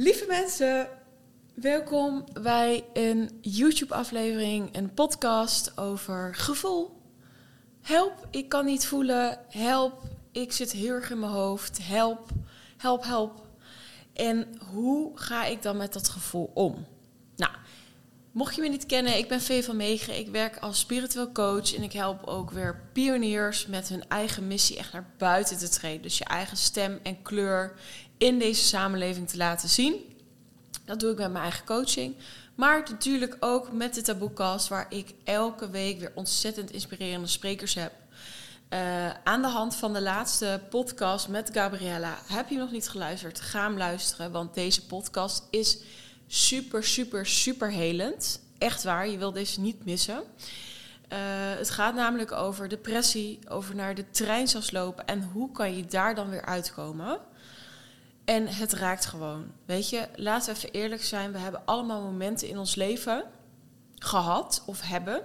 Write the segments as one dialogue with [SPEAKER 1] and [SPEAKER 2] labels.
[SPEAKER 1] Lieve mensen, welkom bij een YouTube-aflevering, een podcast over gevoel. Help, ik kan niet voelen. Help, ik zit heel erg in mijn hoofd. Help, help, help. En hoe ga ik dan met dat gevoel om? Nou, mocht je me niet kennen, ik ben Vee van Meegen. Ik werk als spiritueel coach en ik help ook weer pioniers met hun eigen missie echt naar buiten te treden. Dus je eigen stem en kleur in deze samenleving te laten zien. Dat doe ik met mijn eigen coaching. Maar natuurlijk ook met de Taboekast, waar ik elke week weer ontzettend inspirerende sprekers heb. Uh, aan de hand van de laatste podcast met Gabriella. Heb je nog niet geluisterd? Ga hem luisteren, want deze podcast is super, super, super helend. Echt waar, je wil deze niet missen. Uh, het gaat namelijk over depressie, over naar de trein lopen en hoe kan je daar dan weer uitkomen. En het raakt gewoon. Weet je, laten we even eerlijk zijn. We hebben allemaal momenten in ons leven gehad of hebben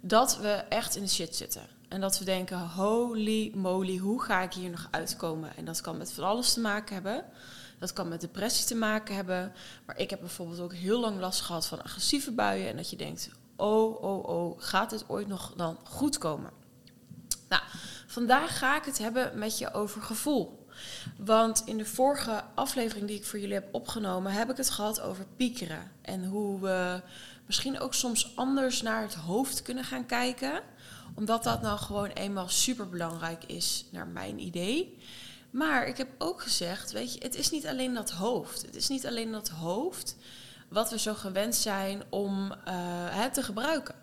[SPEAKER 1] dat we echt in de shit zitten. En dat we denken, holy moly, hoe ga ik hier nog uitkomen? En dat kan met van alles te maken hebben. Dat kan met depressie te maken hebben. Maar ik heb bijvoorbeeld ook heel lang last gehad van agressieve buien. En dat je denkt, oh, oh, oh, gaat het ooit nog dan goed komen? Nou, vandaag ga ik het hebben met je over gevoel. Want in de vorige aflevering die ik voor jullie heb opgenomen, heb ik het gehad over piekeren. En hoe we misschien ook soms anders naar het hoofd kunnen gaan kijken. Omdat dat nou gewoon eenmaal super belangrijk is, naar mijn idee. Maar ik heb ook gezegd, weet je, het is niet alleen dat hoofd. Het is niet alleen dat hoofd wat we zo gewend zijn om uh, te gebruiken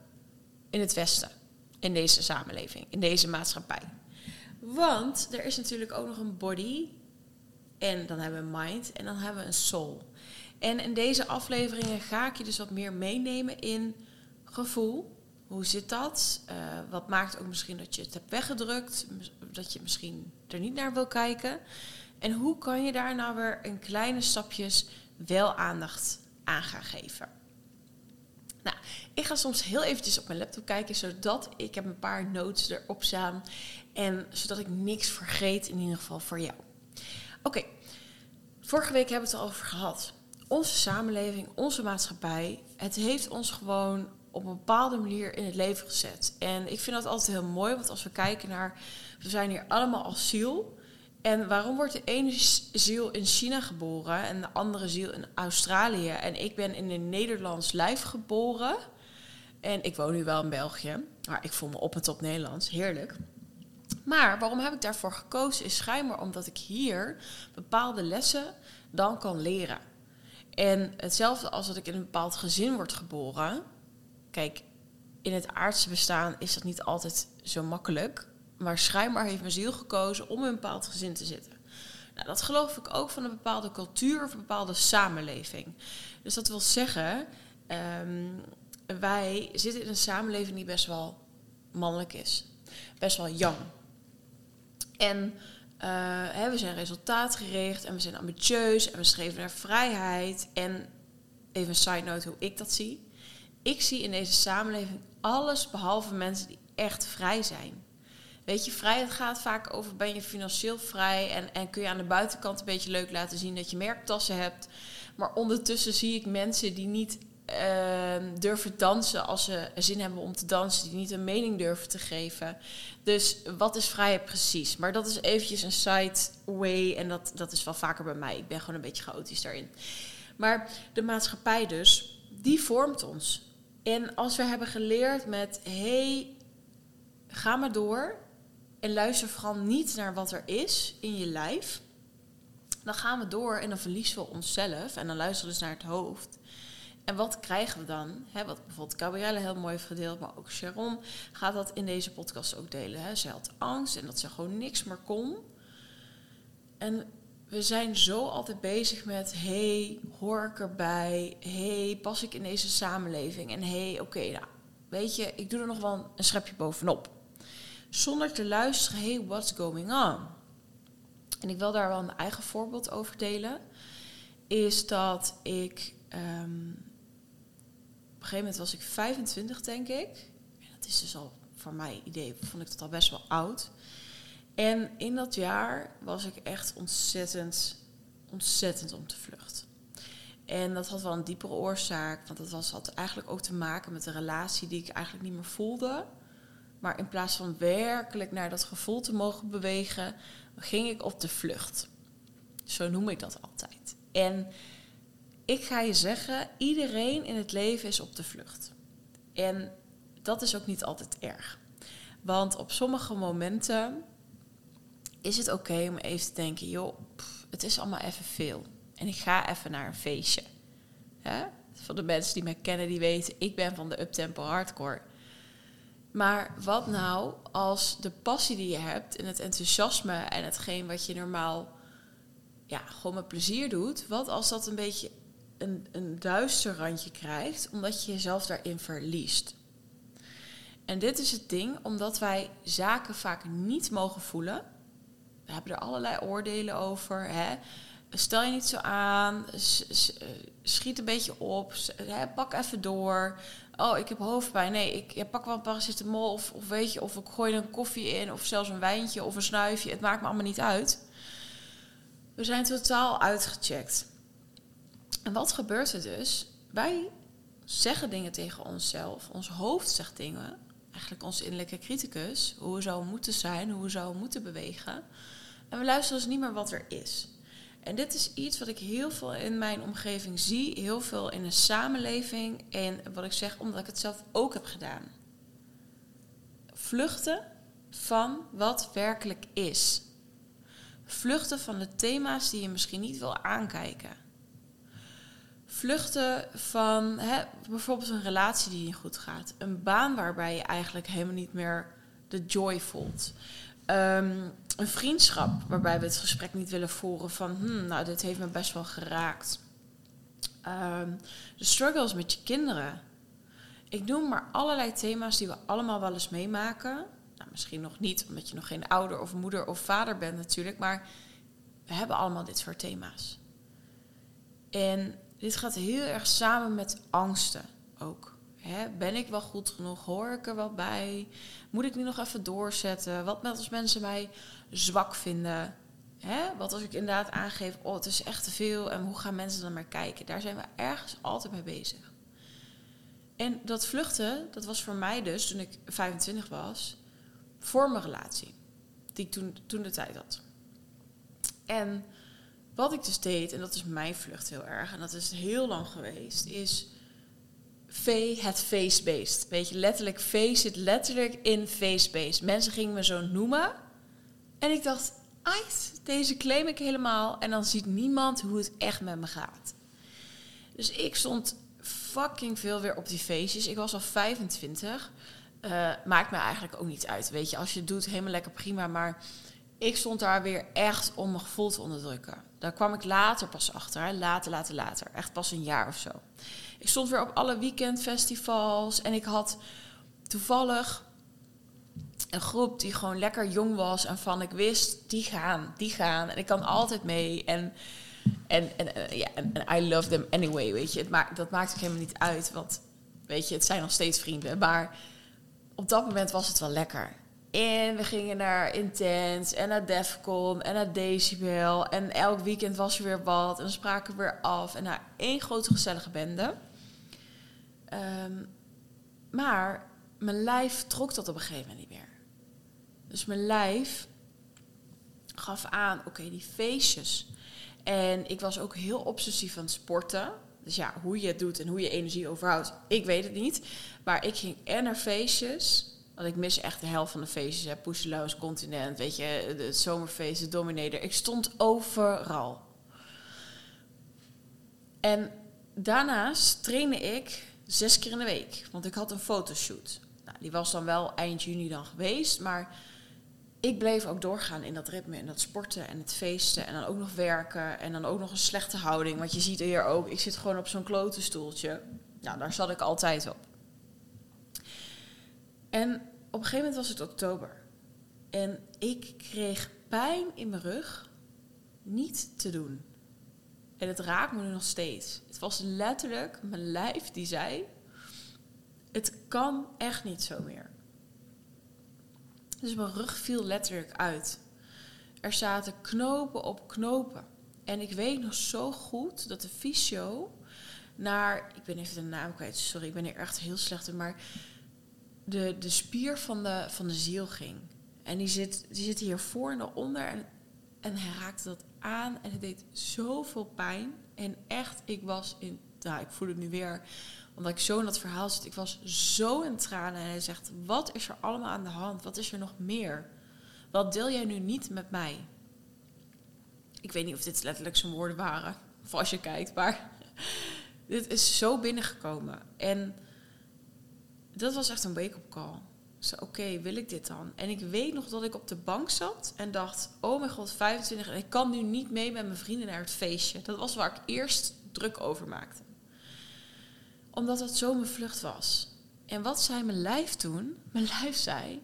[SPEAKER 1] in het Westen, in deze samenleving, in deze maatschappij. Want er is natuurlijk ook nog een body. En dan hebben we een mind. En dan hebben we een soul. En in deze afleveringen ga ik je dus wat meer meenemen in gevoel. Hoe zit dat? Uh, wat maakt ook misschien dat je het hebt weggedrukt? Dat je misschien er niet naar wil kijken? En hoe kan je daar nou weer in kleine stapjes wel aandacht aan gaan geven? Nou, ik ga soms heel eventjes op mijn laptop kijken, zodat ik heb een paar notes erop staan. En zodat ik niks vergeet, in ieder geval voor jou. Oké, vorige week hebben we het al over gehad. Onze samenleving, onze maatschappij, het heeft ons gewoon op een bepaalde manier in het leven gezet. En ik vind dat altijd heel mooi, want als we kijken naar, we zijn hier allemaal als ziel. En waarom wordt de ene ziel in China geboren en de andere ziel in Australië? En ik ben in een Nederlands lijf geboren. En ik woon nu wel in België, maar ik voel me op en top Nederlands. Heerlijk. Maar waarom heb ik daarvoor gekozen? Is schijnbaar omdat ik hier bepaalde lessen dan kan leren. En hetzelfde als dat ik in een bepaald gezin word geboren. Kijk, in het aardse bestaan is dat niet altijd zo makkelijk. Maar schijnbaar heeft mijn ziel gekozen om in een bepaald gezin te zitten. Nou, dat geloof ik ook van een bepaalde cultuur of een bepaalde samenleving. Dus dat wil zeggen, um, wij zitten in een samenleving die best wel mannelijk is. Best wel jong. En uh, hè, we zijn resultaatgericht en we zijn ambitieus en we streven naar vrijheid. En even een side note hoe ik dat zie. Ik zie in deze samenleving alles behalve mensen die echt vrij zijn. Weet je, vrijheid gaat vaak over ben je financieel vrij en, en kun je aan de buitenkant een beetje leuk laten zien dat je merktassen hebt. Maar ondertussen zie ik mensen die niet uh, durven dansen als ze zin hebben om te dansen, die niet een mening durven te geven. Dus wat is vrijheid precies? Maar dat is eventjes een side way en dat, dat is wel vaker bij mij. Ik ben gewoon een beetje chaotisch daarin. Maar de maatschappij dus, die vormt ons. En als we hebben geleerd met, hey, ga maar door en luister vooral niet naar wat er is in je lijf, dan gaan we door en dan verliezen we onszelf en dan luisteren we dus naar het hoofd. En wat krijgen we dan? Wat bijvoorbeeld Gabrielle heel mooi heeft gedeeld, maar ook Sharon gaat dat in deze podcast ook delen. He. Ze had angst en dat ze gewoon niks meer kon. En we zijn zo altijd bezig met: hey, hoor ik erbij? hey, pas ik in deze samenleving? En hey, oké, nou, weet je, ik doe er nog wel een schepje bovenop. Zonder te luisteren: hey, what's going on? En ik wil daar wel een eigen voorbeeld over delen. Is dat ik. Um, een gegeven moment was ik 25, denk ik. En dat is dus al voor mijn idee, vond ik dat al best wel oud. En in dat jaar was ik echt ontzettend, ontzettend om te vluchten. En dat had wel een diepere oorzaak, want dat was, had eigenlijk ook te maken met de relatie die ik eigenlijk niet meer voelde. Maar in plaats van werkelijk naar dat gevoel te mogen bewegen, ging ik op de vlucht. Zo noem ik dat altijd. En ik ga je zeggen, iedereen in het leven is op de vlucht. En dat is ook niet altijd erg. Want op sommige momenten is het oké om even te denken: joh, het is allemaal even veel. En ik ga even naar een feestje. Ja? Voor de mensen die mij kennen, die weten, ik ben van de uptempo hardcore. Maar wat nou als de passie die je hebt en het enthousiasme en hetgeen wat je normaal ja, gewoon met plezier doet, wat als dat een beetje een, een duister randje krijgt, omdat je jezelf daarin verliest? En dit is het ding, omdat wij zaken vaak niet mogen voelen. We hebben er allerlei oordelen over. Hè? Stel je niet zo aan, schiet een beetje op, hè? pak even door. Oh, ik heb hoofdpijn. Nee, ik pak wel een paracetamol of, of weet je, of ik gooi er een koffie in of zelfs een wijntje of een snuifje. Het maakt me allemaal niet uit. We zijn totaal uitgecheckt. En wat gebeurt er dus? Wij zeggen dingen tegen onszelf. Ons hoofd zegt dingen eigenlijk onze innerlijke criticus, hoe we zouden moeten zijn, hoe we zouden moeten bewegen. En we luisteren dus niet meer wat er is. En dit is iets wat ik heel veel in mijn omgeving zie, heel veel in de samenleving. En wat ik zeg, omdat ik het zelf ook heb gedaan. Vluchten van wat werkelijk is. Vluchten van de thema's die je misschien niet wil aankijken vluchten van hè, bijvoorbeeld een relatie die niet goed gaat. Een baan waarbij je eigenlijk helemaal niet meer de joy voelt. Ehm, een vriendschap waarbij we het gesprek niet willen voeren van... Hmm, nou, dit heeft me best wel geraakt. Ehm, de struggles met je kinderen. Ik noem maar allerlei thema's die we allemaal wel eens meemaken. Nou, misschien nog niet, omdat je nog geen ouder of moeder of vader bent natuurlijk. Maar we hebben allemaal dit soort thema's. En dit gaat heel erg samen met angsten ook. ben ik wel goed genoeg? Hoor ik er wel bij? Moet ik nu nog even doorzetten? Wat met als mensen mij zwak vinden? Wat als ik inderdaad aangeef, oh het is echt te veel en hoe gaan mensen dan maar kijken? Daar zijn we ergens altijd mee bezig. En dat vluchten, dat was voor mij dus, toen ik 25 was, voor mijn relatie. Die ik toen, toen de tijd had. En wat ik dus deed, en dat is mijn vlucht heel erg, en dat is heel lang geweest, is V het face-based. Weet je, letterlijk face zit letterlijk in face-based. Mensen gingen me zo noemen. En ik dacht, ait, deze claim ik helemaal. En dan ziet niemand hoe het echt met me gaat. Dus ik stond fucking veel weer op die feestjes. Ik was al 25. Uh, eh, maakt me eigenlijk ook niet uit. Weet je, als je het doet, helemaal lekker prima. Maar ik stond daar weer echt om mijn gevoel te onderdrukken. Daar kwam ik later pas achter. Later, later, later. Echt pas een jaar of zo. Ik stond weer op alle weekendfestivals. En ik had toevallig een groep die gewoon lekker jong was. En van ik wist, die gaan, die gaan. En ik kan altijd mee. En, en, en, en ja, en, I love them anyway, weet je. Het dat maakt ook helemaal niet uit. Want, weet je, het zijn nog steeds vrienden. Maar op dat moment was het wel lekker. En we gingen naar Intense en naar Defcon en naar Decibel. En elk weekend was er weer wat. En dan spraken we weer af. En naar één grote gezellige bende. Ehm, maar mijn lijf trok dat op een gegeven moment niet meer. Dus mijn lijf gaf aan, oké, die feestjes. En ik was ook heel obsessief aan sporten. Dus ja, hoe je het doet en hoe je energie overhoudt, ik weet het niet. Maar ik ging en naar feestjes want ik mis echt de helft van de feestjes. Poeseloos, Continent, weet je, de zomerfeesten, Dominator. Ik stond overal. En daarnaast trainde ik zes keer in de week. Want ik had een fotoshoot. Nou, die was dan wel eind juni dan geweest. Maar ik bleef ook doorgaan in dat ritme. En dat sporten en het feesten. En dan ook nog werken. En dan ook nog een slechte houding. Want je ziet hier ook, ik zit gewoon op zo'n klote stoeltje. Nou, daar zat ik altijd op. En op een gegeven moment was het oktober. En ik kreeg pijn in mijn rug niet te doen. En het raakt me nu nog steeds. Het was letterlijk mijn lijf die zei: Het kan echt niet zo meer. Dus mijn rug viel letterlijk uit. Er zaten knopen op knopen. En ik weet nog zo goed dat de fysio naar, ik ben even de naam kwijt, sorry, ik ben hier echt heel slecht in, maar de, de spier van de, van de ziel ging. En die zit, die zit hier voor en onder en, en hij raakte dat aan en het deed zoveel pijn. En echt, ik was in, nou, ik voel het nu weer, omdat ik zo in dat verhaal zit. Ik was zo in tranen en hij zegt, wat is er allemaal aan de hand? Wat is er nog meer? Wat deel jij nu niet met mij? Ik weet niet of dit letterlijk zijn woorden waren, of als je kijkt, maar dit is zo binnengekomen. En dat was echt een wake-up call. Dus oké, wil ik dit dan? En ik weet nog dat ik op de bank zat en dacht: Oh mijn god, 25 en ik kan nu niet mee met mijn vrienden naar het feestje. Dat was waar ik eerst druk over maakte. Omdat het zo mijn vlucht was. En wat zei mijn lijf toen? Mijn lijf zei: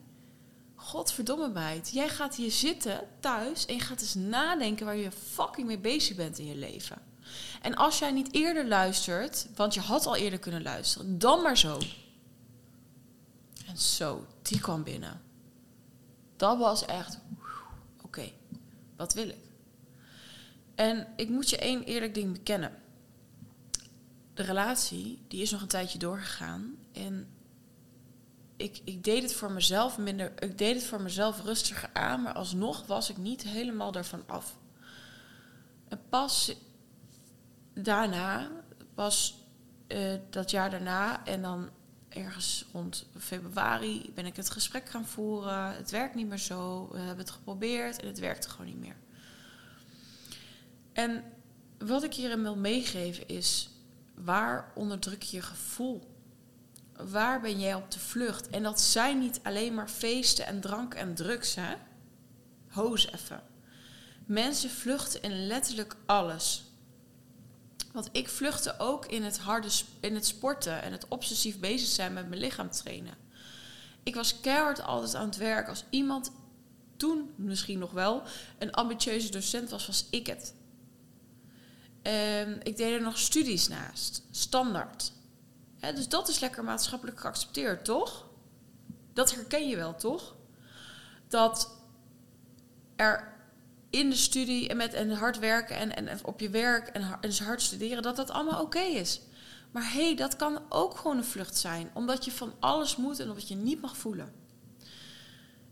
[SPEAKER 1] Godverdomme meid, jij gaat hier zitten thuis en je gaat eens nadenken waar je fucking mee bezig bent in je leven. En als jij niet eerder luistert, want je had al eerder kunnen luisteren, dan maar zo. En zo, die kwam binnen. Dat was echt, oké, wat wil ik? En ik moet je één eerlijk ding bekennen. De relatie, die is nog een tijdje doorgegaan. En ik, ik deed het voor mezelf minder, ik deed het voor mezelf rustiger aan, maar alsnog was ik niet helemaal daarvan af. En pas daarna, pas uh, dat jaar daarna, en dan ergens rond februari ben ik het gesprek gaan voeren. Het werkt niet meer zo. We hebben het geprobeerd en het werkte gewoon niet meer. En wat ik hierin wil meegeven is: waar onderdruk je gevoel? Waar ben jij op de vlucht? En dat zijn niet alleen maar feesten en drank en drugs, hè? Hoos even. Mensen vluchten in letterlijk alles. Want ik vluchtte ook in het harde in het sporten en het obsessief bezig zijn met mijn lichaam trainen. Ik was keihard altijd aan het werk. Als iemand toen misschien nog wel een ambitieuze docent was, was ik het. Um, ik deed er nog studies naast, standaard. dus dat is lekker maatschappelijk geaccepteerd, toch? Dat herken je wel, toch? Dat er in de studie en met en hard werken en, en, op je werk en, en hard studeren, dat dat allemaal oké is. Maar hé, hey, dat kan ook gewoon een vlucht zijn, omdat je van alles moet en omdat je niet mag voelen.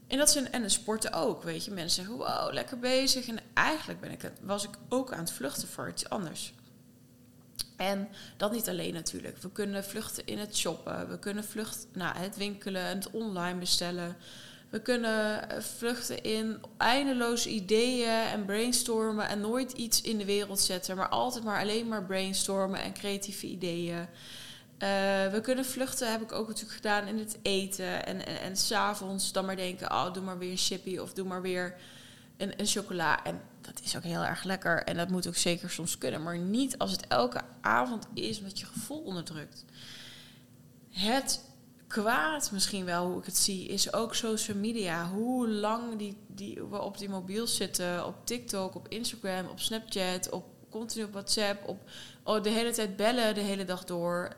[SPEAKER 1] En dat zijn en de sporten ook, weet je. Mensen zeggen, wow, lekker bezig. En eigenlijk ben ik, was ik ook aan het vluchten voor iets anders. En dat niet alleen natuurlijk. We kunnen vluchten in het shoppen. We kunnen vluchten naar nou, het winkelen, het online bestellen. We kunnen eh, vluchten in eindeloze ideeën en brainstormen en nooit iets in de wereld zetten, maar altijd maar alleen maar brainstormen en creatieve ideeën. Uh, we kunnen vluchten, heb ik ook natuurlijk gedaan in het eten. En, en, en s'avonds dan maar denken, oh, doe maar weer een chippy of doe maar weer een, een chocola. En dat is ook heel erg lekker en dat moet ook zeker soms kunnen. Maar niet als het elke avond is met je gevoel onderdrukt. Het kwaad misschien wel, hoe ik het zie, is ook social media. Hoe lang die, die, we op die mobiel zitten, op TikTok, op Instagram, op Snapchat, op continu op WhatsApp, op oh, de hele tijd bellen de hele dag door.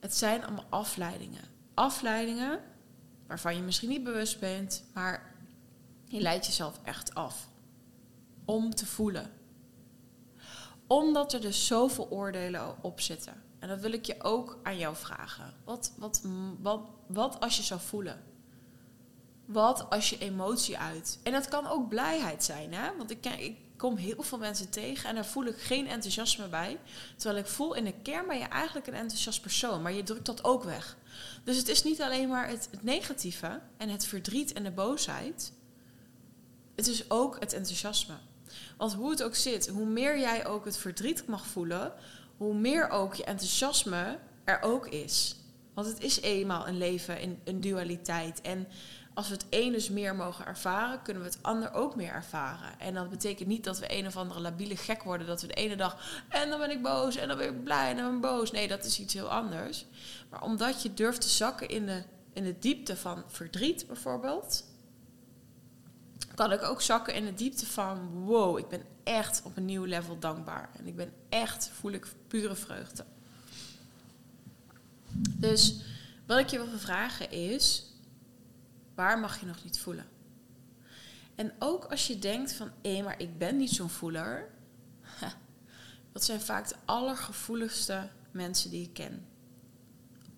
[SPEAKER 1] Het zijn allemaal afleidingen. Afleidingen waarvan je misschien niet bewust bent, maar je leidt jezelf echt af. Om te voelen. Omdat er dus zoveel oordelen op zitten. En dat wil ik je ook aan jou vragen. Wat, wat, wat, wat als je zou voelen? Wat als je emotie uit? En dat kan ook blijheid zijn, hè? Want ik, ik kom heel veel mensen tegen en daar voel ik geen enthousiasme bij. Terwijl ik voel in de kern ben je eigenlijk een enthousiast persoon, maar je drukt dat ook weg. Dus het is niet alleen maar het, het negatieve en het verdriet en de boosheid. Het is ook het enthousiasme. Want hoe het ook zit, hoe meer jij ook het verdriet mag voelen, hoe meer ook je enthousiasme er ook is. Want het is eenmaal een leven in een dualiteit. En als we het een dus meer mogen ervaren, kunnen we het ander ook meer ervaren. En dat betekent niet dat we een of andere labiele gek worden. Dat we de ene dag en dan ben ik boos en dan ben ik blij en dan ben ik boos. Nee, dat is iets heel anders. Maar omdat je durft te zakken in de, in de diepte van verdriet bijvoorbeeld, kan ik ook zakken in de diepte van wow, ik ben echt op een nieuw level dankbaar. En ik ben echt, voel ik pure vreugde. Dus wat ik je wil vragen is, waar mag je nog niet voelen? En ook als je denkt van, hé, maar ik ben niet zo'n voeler. Dat zijn vaak de allergevoeligste mensen die ik ken.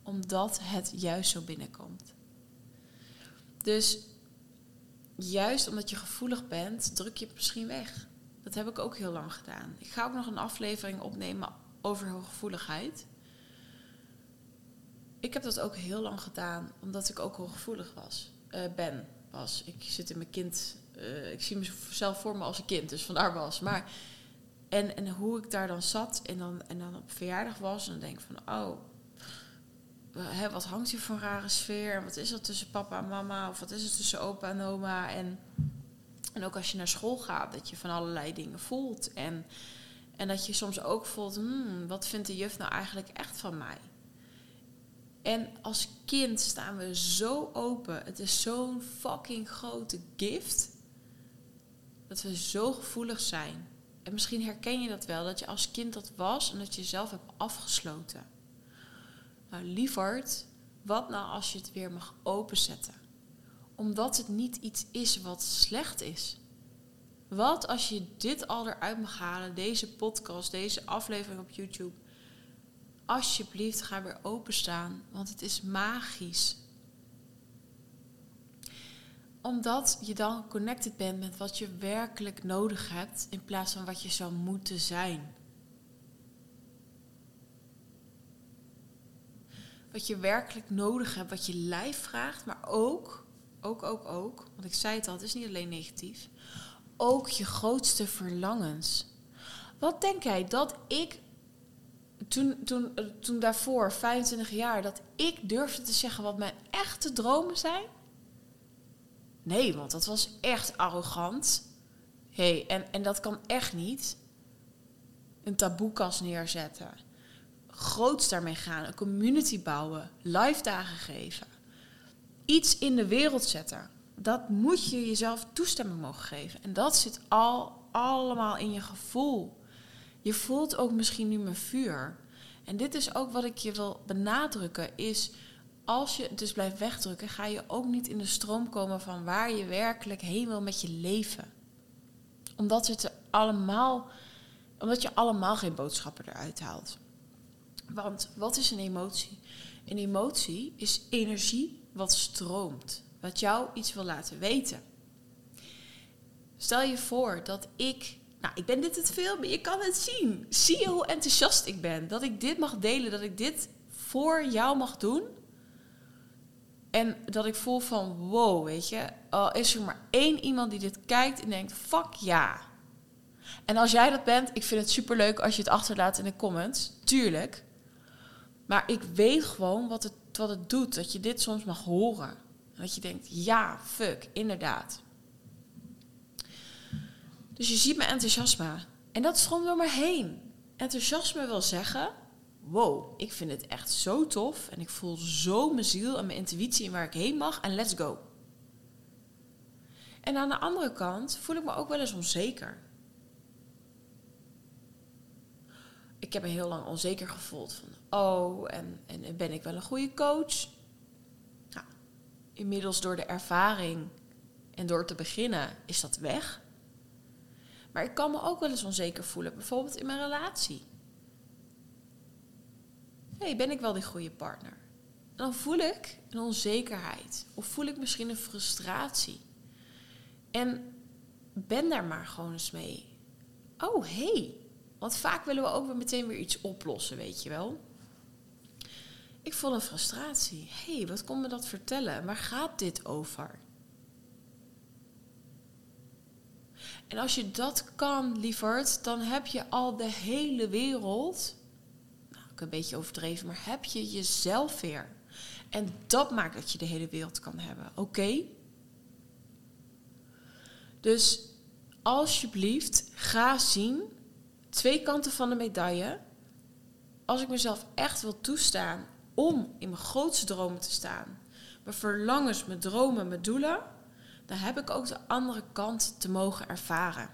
[SPEAKER 1] Omdat het juist zo binnenkomt. Dus juist omdat je gevoelig bent, druk je het misschien weg. Dat heb ik ook heel lang gedaan. Ik ga ook nog een aflevering opnemen over hooggevoeligheid. Ik heb dat ook heel lang gedaan, omdat ik ook hooggevoelig was. Uh, ben, was. Ik zit in mijn kind. Uh, ik zie mezelf voor me als een kind, dus vandaar was. Maar, en, en hoe ik daar dan zat en dan, en dan op verjaardag was, en dan denk ik van, oh, wat hangt hier voor een rare sfeer? En wat is er tussen papa en mama? Of wat is er tussen opa en oma? En, en ook als je naar school gaat, dat je van allerlei dingen voelt. En, en dat je soms ook voelt, hmm, wat vindt de juf nou eigenlijk echt van mij? En als kind staan we zo open. Het is zo'n fucking grote gift. Dat we zo gevoelig zijn. En misschien herken je dat wel, dat je als kind dat was en dat je jezelf hebt afgesloten. Nou, lieverd, wat nou als je het weer mag openzetten? Omdat het niet iets is wat slecht is. Wat als je dit al eruit mag halen, deze podcast, deze aflevering op YouTube? Alsjeblieft, ga weer openstaan, want het is magisch. Omdat je dan connected bent met wat je werkelijk nodig hebt, in plaats van wat je zou moeten zijn. Wat je werkelijk nodig hebt, wat je lijf vraagt, maar ook, ook, ook, ook, want ik zei het al, het is niet alleen negatief, ook je grootste verlangens. Wat denk jij dat ik toen, toen, toen daarvoor, 25 jaar, dat ik durfde te zeggen wat mijn echte dromen zijn? Nee, want dat was echt arrogant. hey, en, en dat kan echt niet. Een taboekas neerzetten groots daarmee gaan. Een community bouwen. Live dagen geven. Iets in de wereld zetten. Dat moet je jezelf toestemming mogen geven. En dat zit al allemaal in je gevoel. Je voelt ook misschien nu mijn vuur. En dit is ook wat ik je wil benadrukken. Is als je dus blijft wegdrukken, ga je ook niet in de stroom komen van waar je werkelijk heen wil met je leven. Omdat het allemaal, omdat je allemaal geen boodschappen eruit haalt. Want wat is een emotie? Een emotie is energie wat stroomt, wat jou iets wil laten weten. Stel je voor dat ik, nou ik ben dit het filmen, je kan het zien. Zie je hoe enthousiast ik ben? Dat ik dit mag delen, dat ik dit voor jou mag doen. En dat ik voel van wow, weet je, al is er maar één iemand die dit kijkt en denkt, fuck ja. En als jij dat bent, ik vind het superleuk als je het achterlaat in de comments, tuurlijk. Maar ik weet gewoon wat het, wat het doet. Dat je dit soms mag horen. En dat je denkt, ja, fuck, inderdaad. Dus je ziet mijn enthousiasme. En dat stroomt door me heen. Enthousiasme wil zeggen, wow, ik vind het echt zo tof. En ik voel zo mijn ziel en mijn intuïtie in waar ik heen mag. En let's go. En aan de andere kant voel ik me ook wel eens onzeker. Ik heb me heel lang onzeker gevoeld. Van, oh, en, en ben ik wel een goede coach? Nou, inmiddels door de ervaring en door te beginnen is dat weg. Maar ik kan me ook wel eens onzeker voelen, bijvoorbeeld in mijn relatie. hey, ben ik wel die goede partner? Dan voel ik een onzekerheid. Of voel ik misschien een frustratie. En ben daar maar gewoon eens mee. Oh, hey, want vaak willen we ook weer meteen weer iets oplossen, weet je wel. Ik voel een frustratie. Hé, hey, wat kon me dat vertellen? Waar gaat dit over? En als je dat kan, lieverd, dan heb je al de hele wereld. Nou, ik een beetje overdreven, maar heb je jezelf weer. En dat maakt dat je de hele wereld kan hebben. Oké? Dus alsjeblieft, ga zien twee kanten van de medaille. Als ik mezelf echt wil toestaan om in mijn grootste dromen te staan, mijn verlangens, mijn dromen, mijn doelen, dan heb ik ook de andere kant te mogen ervaren.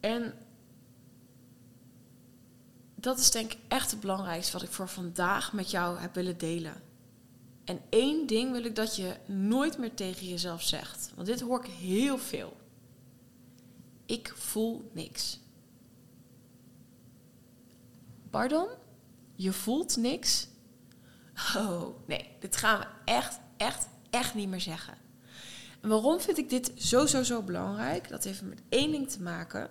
[SPEAKER 1] En dat is denk ik echt het belangrijkste wat ik voor vandaag met jou heb willen delen. En één ding wil ik dat je nooit meer tegen jezelf zegt. Want dit hoor ik heel veel. Ik voel niks. Pardon? Je voelt niks? Oh, nee, dit gaan we echt, echt, echt niet meer zeggen. En waarom vind ik dit zo, zo, zo belangrijk? Dat heeft met één ding te maken.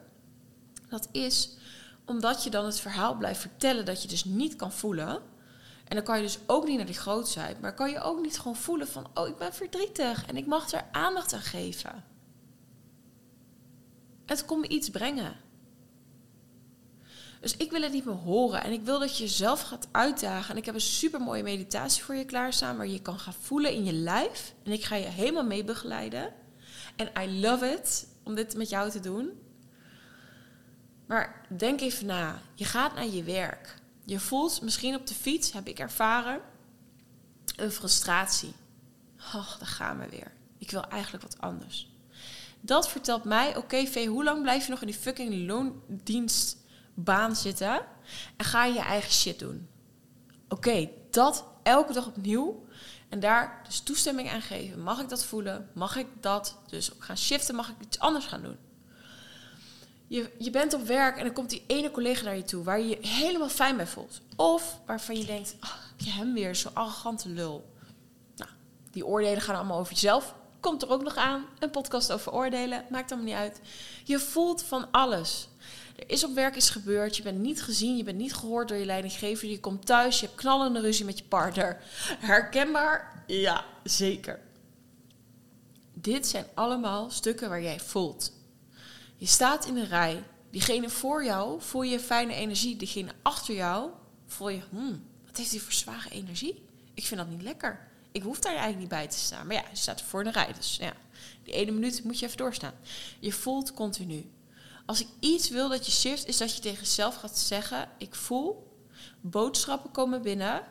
[SPEAKER 1] Dat is omdat je dan het verhaal blijft vertellen dat je dus niet kan voelen. En dan kan je dus ook niet naar die grootheid, maar kan je ook niet gewoon voelen van, oh, ik ben verdrietig en ik mag er aandacht aan geven. Het komt me iets brengen. Dus ik wil het niet meer horen. En ik wil dat je jezelf gaat uitdagen. En ik heb een super mooie meditatie voor je klaarstaan. Waar je kan gaan voelen in je lijf. En ik ga je helemaal mee begeleiden. En I love it om dit met jou te doen. Maar denk even na. Je gaat naar je werk. Je voelt misschien op de fiets, heb ik ervaren, een frustratie. Och, daar gaan we weer. Ik wil eigenlijk wat anders. Dat vertelt mij, oké okay, hoe lang blijf je nog in die fucking loondienstbaan zitten? En ga je je eigen shit doen? Oké, dat elke dag opnieuw. En daar dus toestemming aan geven. Mag ik dat voelen? Mag ik dat dus gaan shiften? Mag ik iets anders gaan doen? Je, je bent op werk en dan komt die ene collega naar je toe waar je je helemaal fijn bij voelt. Of waarvan je denkt, oh, je hem weer, zo'n arrogante lul. Nou, die oordelen gaan allemaal over jezelf. Komt er ook nog aan. Een podcast over oordelen. Maakt allemaal niet uit. Je voelt van alles. Er is op werk iets gebeurd. Je bent niet gezien. Je bent niet gehoord door je leidinggever. Je komt thuis. Je hebt knallende ruzie met je partner. Herkenbaar? Ja, zeker. Dit zijn allemaal stukken waar jij voelt. Je staat in een rij. Diegene voor jou voel je fijne energie. Diegene achter jou voel je, hmm, wat heeft hij voor zware energie? Ik vind dat niet lekker. Ik hoef daar eigenlijk niet bij te staan. Maar ja, je staat voor een rij. Dus ja, die ene minuut moet je even doorstaan. Je voelt continu. Als ik iets wil dat je shift, is dat je tegen jezelf gaat zeggen: Ik voel, boodschappen komen binnen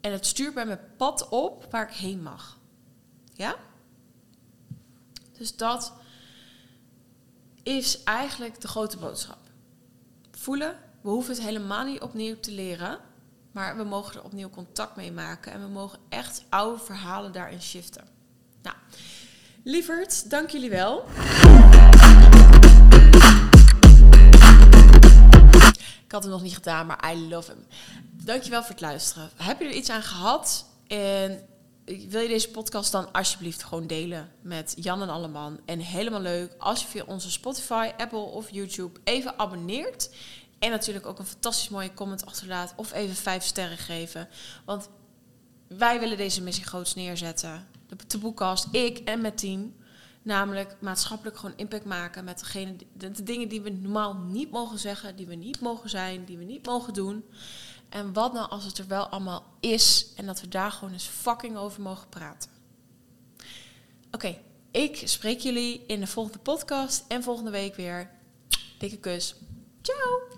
[SPEAKER 1] en het stuurt bij mijn pad op waar ik heen mag. Ja? Dus dat is eigenlijk de grote boodschap. Voelen, we hoeven het helemaal niet opnieuw te leren, maar we mogen er opnieuw contact mee maken en we mogen echt oude verhalen daarin shiften. Nou, lieverd, dank jullie wel. Ik had hem nog niet gedaan, maar I love him. Dankjewel voor het luisteren. Heb je er iets aan gehad? En wil je deze podcast dan alsjeblieft gewoon delen met Jan en Alleman. En helemaal leuk als je via onze Spotify, Apple of YouTube even abonneert. En natuurlijk ook een fantastisch mooie comment achterlaat. Of even vijf sterren geven. Want wij willen deze missie groots neerzetten. De, boekkast, ik en mijn team. Namelijk maatschappelijk gewoon impact maken met degene, de, de dingen die we normaal niet mogen zeggen, die we niet mogen zijn, die we niet mogen doen. En wat nou als het er wel allemaal is en dat we daar gewoon eens fucking over mogen praten. Oké, ik spreek jullie in de volgende podcast en volgende week weer. Dikke kus. Ciao!